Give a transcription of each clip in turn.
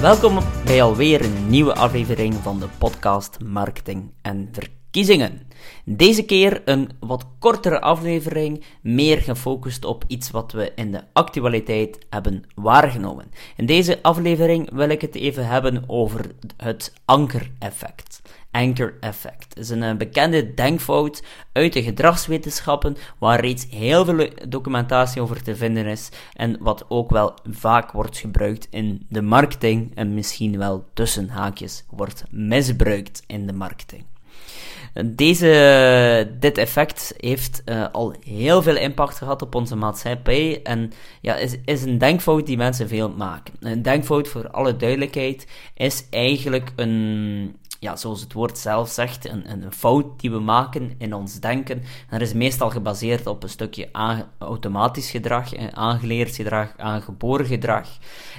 Welkom bij alweer een nieuwe aflevering van de podcast Marketing en Verkiezingen. Deze keer een wat kortere aflevering, meer gefocust op iets wat we in de actualiteit hebben waargenomen. In deze aflevering wil ik het even hebben over het ankereffect. Anchor effect is een eh, bekende denkfout uit de gedragswetenschappen waar reeds heel veel documentatie over te vinden is en wat ook wel vaak wordt gebruikt in de marketing en misschien wel tussen haakjes wordt misbruikt in de marketing. Deze, dit effect heeft uh, al heel veel impact gehad op onze maatschappij en ja, is, is een denkfout die mensen veel maken. Een denkfout, voor alle duidelijkheid, is eigenlijk een, ja, zoals het woord zelf zegt, een, een fout die we maken in ons denken. En dat is meestal gebaseerd op een stukje automatisch gedrag, aangeleerd gedrag, aangeboren gedrag.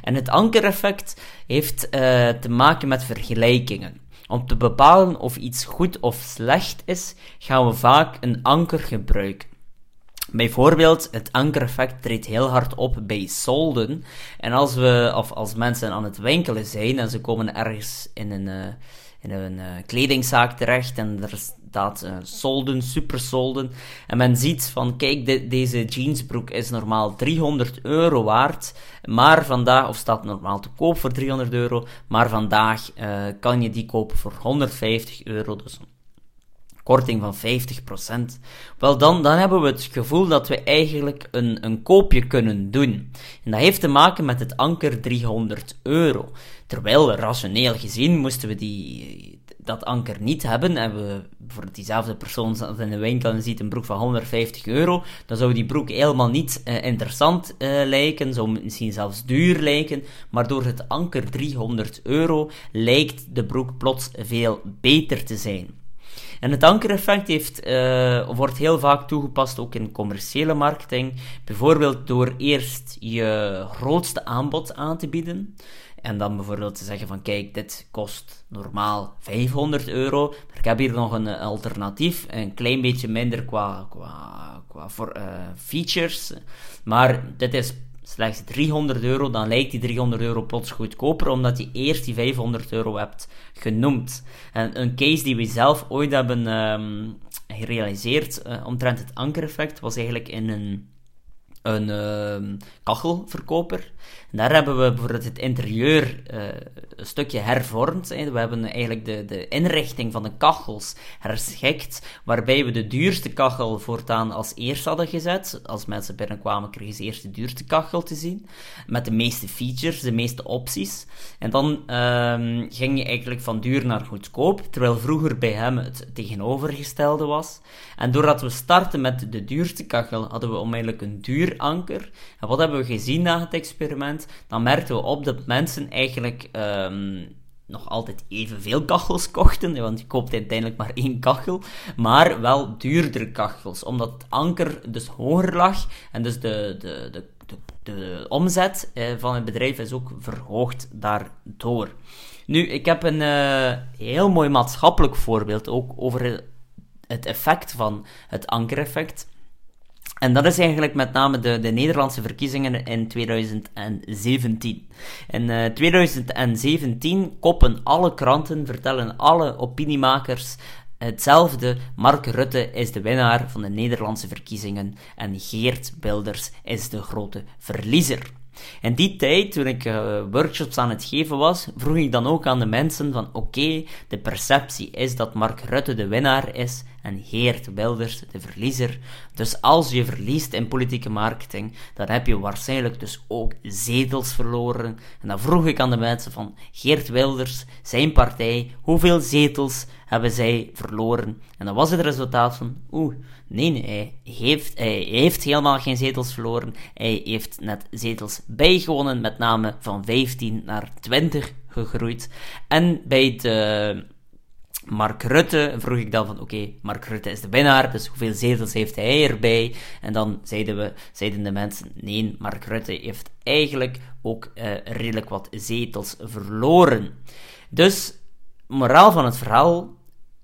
En het ankereffect heeft uh, te maken met vergelijkingen. Om te bepalen of iets goed of slecht is, gaan we vaak een anker gebruiken. Bijvoorbeeld, het ankereffect treedt heel hard op bij solden. En als we, of als mensen aan het winkelen zijn en ze komen ergens in een, uh, in een uh, kledingzaak terecht en er staat uh, solden, super solden. En men ziet van, kijk, de, deze jeansbroek is normaal 300 euro waard, maar vandaag, of staat normaal te koop voor 300 euro, maar vandaag uh, kan je die kopen voor 150 euro, dus korting van 50%. Wel, dan, dan hebben we het gevoel dat we eigenlijk een, een koopje kunnen doen. En dat heeft te maken met het anker 300 euro. Terwijl, rationeel gezien, moesten we die, dat anker niet hebben en we voor diezelfde persoon in de winkel en ziet een broek van 150 euro, dan zou die broek helemaal niet uh, interessant uh, lijken, zou misschien zelfs duur lijken, maar door het anker 300 euro lijkt de broek plots veel beter te zijn. En het ankereffect heeft, uh, wordt heel vaak toegepast ook in commerciële marketing. Bijvoorbeeld door eerst je grootste aanbod aan te bieden. En dan bijvoorbeeld te zeggen van kijk, dit kost normaal 500 euro, maar ik heb hier nog een alternatief, een klein beetje minder qua, qua, qua voor, uh, features, maar dit is slechts 300 euro, dan lijkt die 300 euro plots goedkoper, omdat je eerst die 500 euro hebt genoemd. En een case die we zelf ooit hebben um, gerealiseerd uh, omtrent het ankereffect was eigenlijk in een een uh, kachelverkoper. En daar hebben we bijvoorbeeld het interieur uh, een stukje hervormd. Hè. We hebben eigenlijk de, de inrichting van de kachels herschikt, waarbij we de duurste kachel voortaan als eerst hadden gezet. Als mensen binnenkwamen, kregen ze eerst de duurste kachel te zien, met de meeste features, de meeste opties. En dan uh, ging je eigenlijk van duur naar goedkoop, terwijl vroeger bij hem het tegenovergestelde was. En doordat we starten met de duurste kachel, hadden we onmiddellijk een duur anker. En wat hebben we gezien na het experiment? Dan merkten we op dat mensen eigenlijk um, nog altijd evenveel kachels kochten, want je koopt uiteindelijk maar één kachel, maar wel duurdere kachels, omdat het anker dus hoger lag en dus de, de, de, de, omzet eh, van het bedrijf is ook verhoogd daardoor. Nu, ik heb een uh, heel mooi maatschappelijk voorbeeld ook over het effect van het ankereffect. En dat is eigenlijk met name de, de Nederlandse verkiezingen in 2017. In uh, 2017 koppen alle kranten, vertellen alle opiniemakers hetzelfde. Mark Rutte is de winnaar van de Nederlandse verkiezingen en Geert Bilders is de grote verliezer. In die tijd, toen ik uh, workshops aan het geven was, vroeg ik dan ook aan de mensen van oké, de perceptie is dat Mark Rutte de winnaar is en Geert Wilders de verliezer. Dus als je verliest in politieke marketing, dan heb je waarschijnlijk dus ook zetels verloren. En dan vroeg ik aan de mensen van Geert Wilders, zijn partij, hoeveel zetels hebben zij verloren? En dan was het resultaat van, oeh, nee, hij heeft, hij heeft helemaal geen zetels verloren. Hij heeft net zetels bijgewonnen, met name van 15 naar 20 gegroeid. En bij de Mark Rutte vroeg ik dan van, oké, Mark Rutte is de winnaar, dus hoeveel zetels heeft hij erbij? En dan zeiden, we, zeiden de mensen, nee, Mark Rutte heeft eigenlijk ook uh, redelijk wat zetels verloren. Dus, moraal van het verhaal,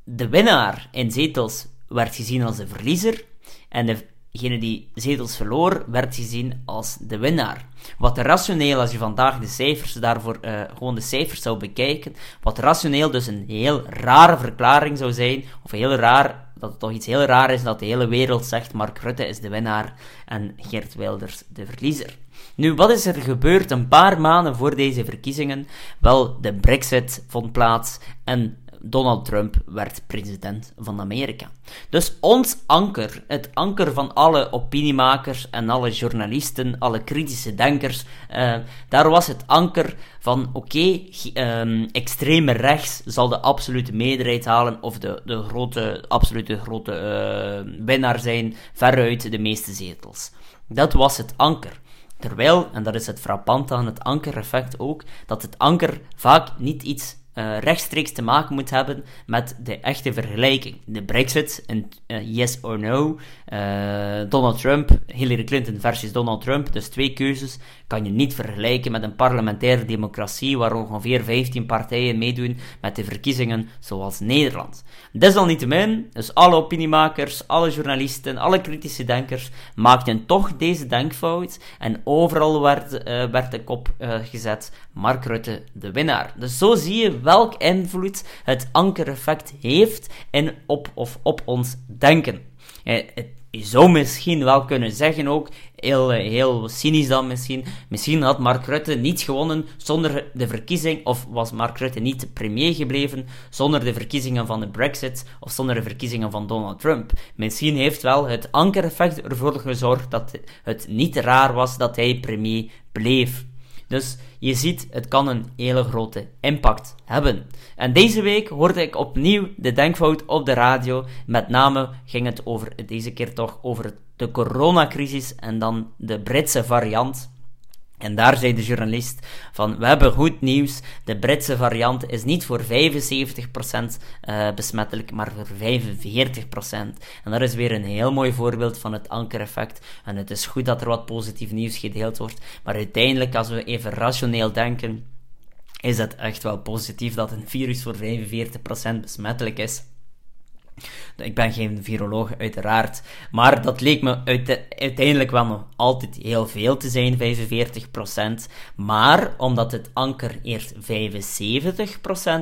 de winnaar in zetels werd gezien als de verliezer, en de degene die zetels verloor, werd gezien als de winnaar. Wat rationeel, als je vandaag de cijfers daarvoor, uh, gewoon de cijfers zou bekijken, wat rationeel dus een heel rare verklaring zou zijn, of heel raar, dat het toch iets heel raar is dat de hele wereld zegt Mark Rutte is de winnaar en Geert Wilders de verliezer. Nu, wat is er gebeurd een paar maanden voor deze verkiezingen? Wel, de Brexit vond plaats en Donald Trump werd president van Amerika. Dus ons anker, het anker van alle opiniemakers en alle journalisten, alle kritische denkers, uh, daar was het anker van oké, um, extreme rechts zal de absolute meerderheid halen of de, de grote, absolute grote uh, winnaar zijn, veruit de meeste zetels. Dat was het anker. Terwijl, en dat is het frappante aan het anker-effect ook, dat het anker vaak niet iets uh, rechtstreeks te maken moet hebben met de echte vergelijking. De Brexit, een uh, yes or no, Donald Trump, Hillary Clinton versus Donald Trump, dus twee keuzes, kan je niet vergelijken met een parlementaire democratie waar ongeveer 15 partijen meedoen met de verkiezingen zoals Nederland. Desalniettemin, dus alle opiniemakers, alle journalisten, alle kritische denkers maakten toch deze denkfout en overal werd, werd de kop gezet Mark Rutte de winnaar. Dus zo zie je welk invloed het ankereffect heeft in op of op ons denken. Je zou misschien wel kunnen zeggen ook, heel, heel cynisch dan misschien, misschien had Mark Rutte niet gewonnen zonder de verkiezing, of was Mark Rutte niet premier gebleven zonder de verkiezingen van de Brexit, of zonder de verkiezingen van Donald Trump. Misschien heeft wel het ankereffect ervoor gezorgd dat het niet raar was dat hij premier bleef. Dus je ziet, het kan een hele grote impact hebben. En deze week hoorde ik opnieuw de denkfout op de radio. Met name ging het over, deze keer toch over de coronacrisis en dan de Britse variant. En daar zei de journalist van, we hebben goed nieuws, de Britse variant is niet voor 75% uh, besmettelijk, maar voor 45%. En dat is weer een heel mooi voorbeeld van het ankereffect. En het is goed dat er wat positief nieuws gedeeld wordt, maar uiteindelijk, als we even rationeel denken, is het echt wel positief dat een virus voor 45% besmettelijk is. Ik ben geen viroloog, uiteraard. Maar dat leek me uiteindelijk wel nog altijd heel veel te zijn, 45%. Maar omdat het anker eerst 75%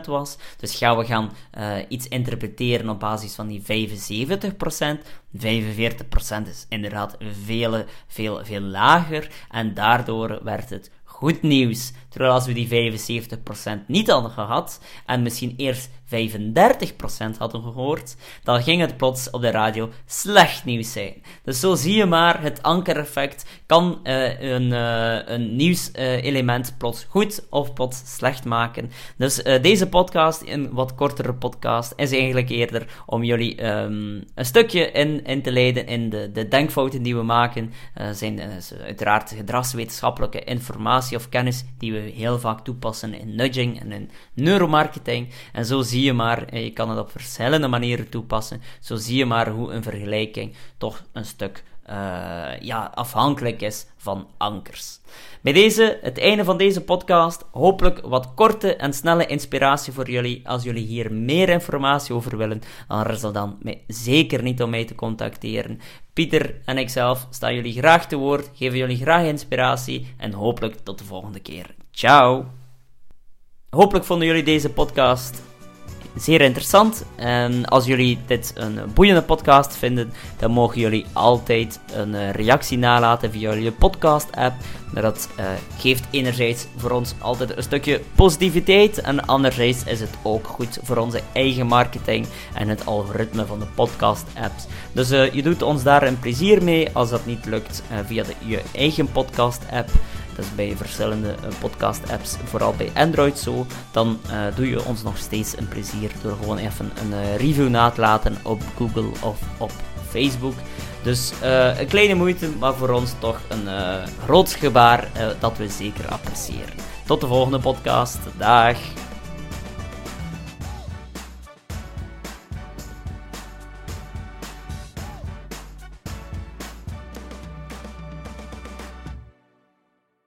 was, dus gaan we gaan uh, iets interpreteren op basis van die 75%. 45% is inderdaad veel, veel, veel lager. En daardoor werd het goed nieuws. Terwijl als we die 75% niet hadden gehad, en misschien eerst 35% hadden gehoord, dan ging het plots op de radio slecht nieuws zijn. Dus zo zie je maar, het ankereffect kan uh, een, uh, een nieuwselement uh, plots goed of plots slecht maken. Dus deze podcast, een wat kortere podcast, is eigenlijk eerder om jullie um, een stukje in, in te leiden in de, de denkfouten die we maken. zijn uiteraard gedragswetenschappelijke informatie of kennis die we heel vaak toepassen in nudging en in neuromarketing. En zo je maar, je kan het op verschillende manieren toepassen. Zo zie je maar hoe een vergelijking toch een stuk uh, ja, afhankelijk is van ankers. Bij deze, het einde van deze podcast. Hopelijk wat korte en snelle inspiratie voor jullie. Als jullie hier meer informatie over willen, dan aarzel dan mij zeker niet om mij te contacteren. Pieter en ikzelf staan jullie graag te woord, geven jullie graag inspiratie en hopelijk tot de volgende keer. Ciao! Hopelijk vonden jullie deze podcast zeer interessant. En als jullie dit een boeiende podcast vinden, dan mogen jullie altijd een eh, reactie nalaten via jullie podcast-app. Dat uh, geeft enerzijds voor ons altijd een stukje positiviteit. En anderzijds is het ook goed voor onze eigen marketing en het algoritme van de podcast-apps. Dus uh, je doet ons daar een plezier mee als dat niet lukt via de, je eigen podcast-app. Dat is bij verschillende eh, podcast-apps, vooral bij Android zo. Dan uh, doe je ons nog steeds een plezier door gewoon even een uh, review na te laten op Google of op Facebook. Dus uh, een kleine moeite, maar voor ons toch een groot gebaar dat we zeker appreciëren. Tot de volgende podcast. Dag!